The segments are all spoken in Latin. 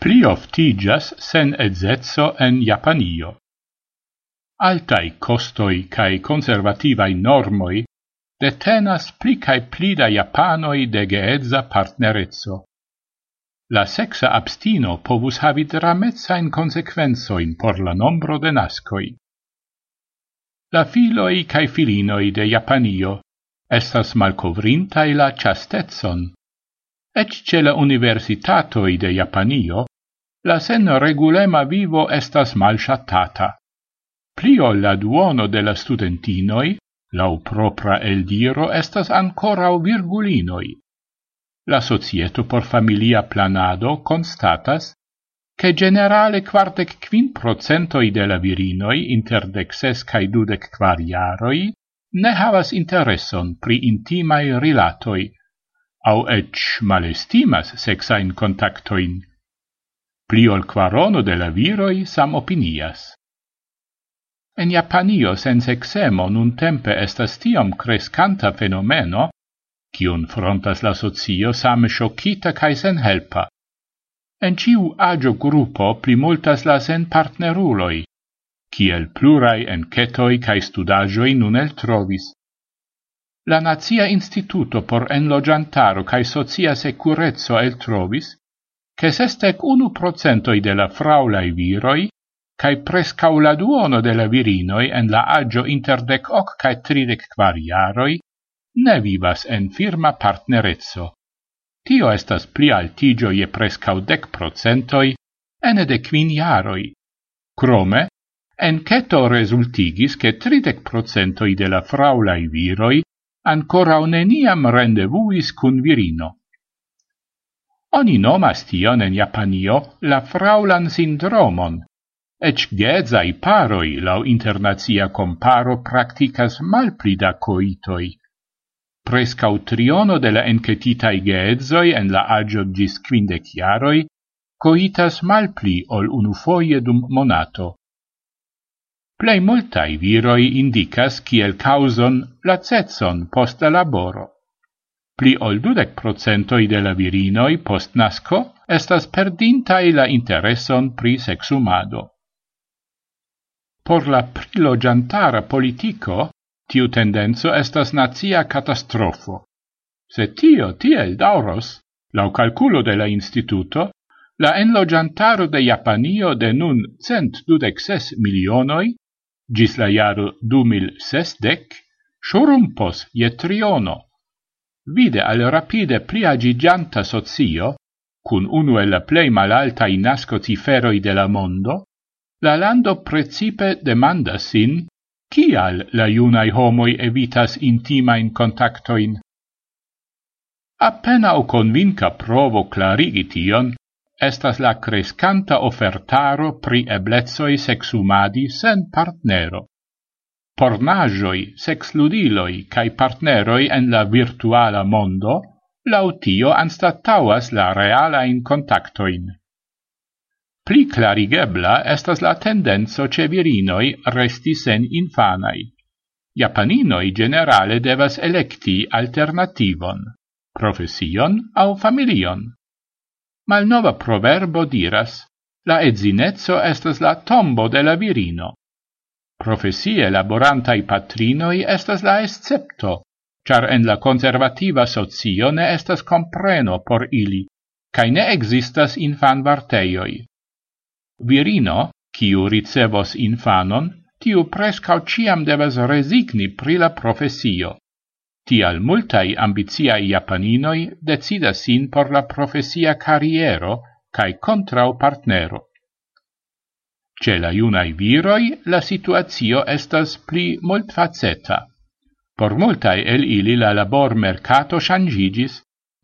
plioftigas sen edzetso en Japanio. Altai costoi cae conservativai normoi detenas pli cae pli da Japanoi de geedza partnerezzo. La sexa abstino povus havi dramezzain consequenzoin por la nombro de nascoi. La filoi cae filinoi de Japanio estas malcovrintai la chastetson, Ec ce la universitatoi de Japanio la sen regulema vivo estas malshatata. Plio la duono de la studentinoi, lau propra eldiro, estas ancorau virgulinoi. La societo por familia planado constatas che generale quartec quin procentoi de la virinoi inter dexes cae dudec quariaroi ne havas intereson pri intimae rilatoi, au ec malestimas sexain contactoin Pli ol quarono de la viroi sam opinias. En Japanio sensexemo nun tempe estas tiom crescanta fenomeno, cion frontas la socio same shocita cae sen helpa. En ciu agio gruppo plimultas la sen partneruloi, ciel plurai encetoi cae studagioi nun el trovis. La Nazia Instituto por Enlogiantaro cae Socia Securezzo el trovis, che sestec unu procentoi de la fraulai viroi, cae prescau la duono de la virinoi en la agio interdec hoc cae tridec quar iaroi, ne vivas en firma partnerezzo. Tio estas pli altigio je prescau dec procentoi ene de quin iaroi. Crome, enceto resultigis che tridec procentoi de la fraulai viroi ancora uneniam rendevuis cun virino. Oni nomas tion en Japanio la fraulan sindromon. Ec gezai paroi lau internazia comparo practicas malpli da coitoi. Prescau triono de la encetitai geedzoi en la agio gis quindec iaroi coitas malpli ol unu foie dum monato. Plei multai viroi indicas kiel causon lacezzon posta laboro. Pli ol dudec procentoi de la virinoi post nasco estas perdintai la intereson pri sexumado. Por la prilogiantara politico, tiu tendenzo estas nazia catastrofo. Se tio tiel dauros, lau calculo de la instituto, la enlogiantaro de Japanio de nun cent dudec ses milionoi, gis la jaro du mil je triono vide al rapide priagigianta sozio, cun unu el plei malaltai nasco ciferoi de la mondo, la lando precipe demanda sin kial la iunai homoi evitas intima in contactoin. Appena o convinca provo clarigi tion, estas la crescanta offertaro pri eblezoi sexumadi sen partnero pornajoi, sexludiloi cae partneroi en la virtuala mondo, lautio anstatauas la reala in contactoin. Pli clarigebla estas la tendenzo ce virinoi resti sen infanai. Japaninoi generale devas electi alternativon, profession au familion. Malnova proverbo diras, la edzinezzo estas la tombo de la virino. Profesie laborantai patrinoi estas la escepto, char en la conservativa socio ne estas compreno por ili, cae ne existas infan varteioi. Virino, kiu ricevos infanon, tiu prescau ciam devas resigni pri la profesio. Tial multai ambiciai japaninoi decidas sin por la profesia carriero cae contrau partnero. Ce la iunai viroi la situatio estas pli multfaceta. Por multae el ili la labor mercato shangigis,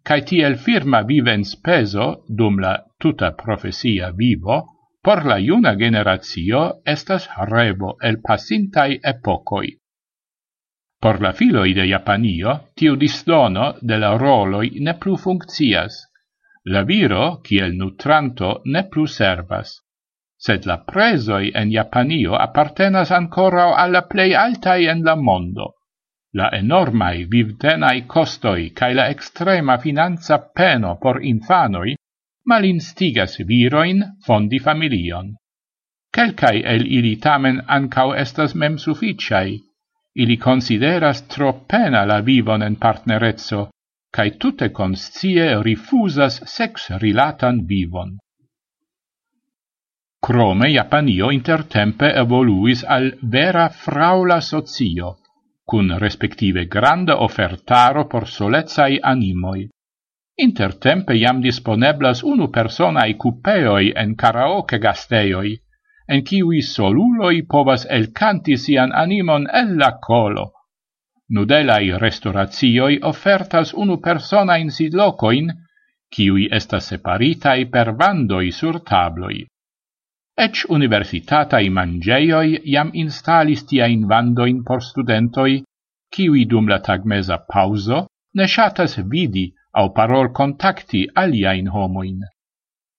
cae tiel firma vivens peso dum la tuta profesia vivo, por la iuna generatio estas revo el pasintai epocoi. Por la filoi de Japanio, tiu disdono de la roloi ne plu funccias. La viro, kiel nutranto, ne plu servas sed la presoi en Japanio appartenas ancora alla plei altai en la mondo. La enormai vivtenai costoi cae la extrema finanza peno por infanoi malinstigas viroin fondi familion. Quelcae el ili tamen ancau estas mem sufficiai. Ili consideras tro pena la vivon en partnerezzo, cae tutte conscie rifusas sex rilatan vivon. Krome Japanio intertempe evoluis al vera fraula socio, cun respektive granda offertaro por solezai animoi. Intertempe jam disponeblas unu personae cupeoi en karaoke gasteioi, en kiwi soluloi povas elcanti sian animon el la colo. Nudelai restauratioi offertas unu persona in sidlocoin, kiwi estas separitai per bandoi sur tabloi. Ec universitatai mangieioi jam instalis tiain vandoin por studentoi, kiwi dum la tagmesa pauso ne shatas vidi au parol contacti aliaen homoin.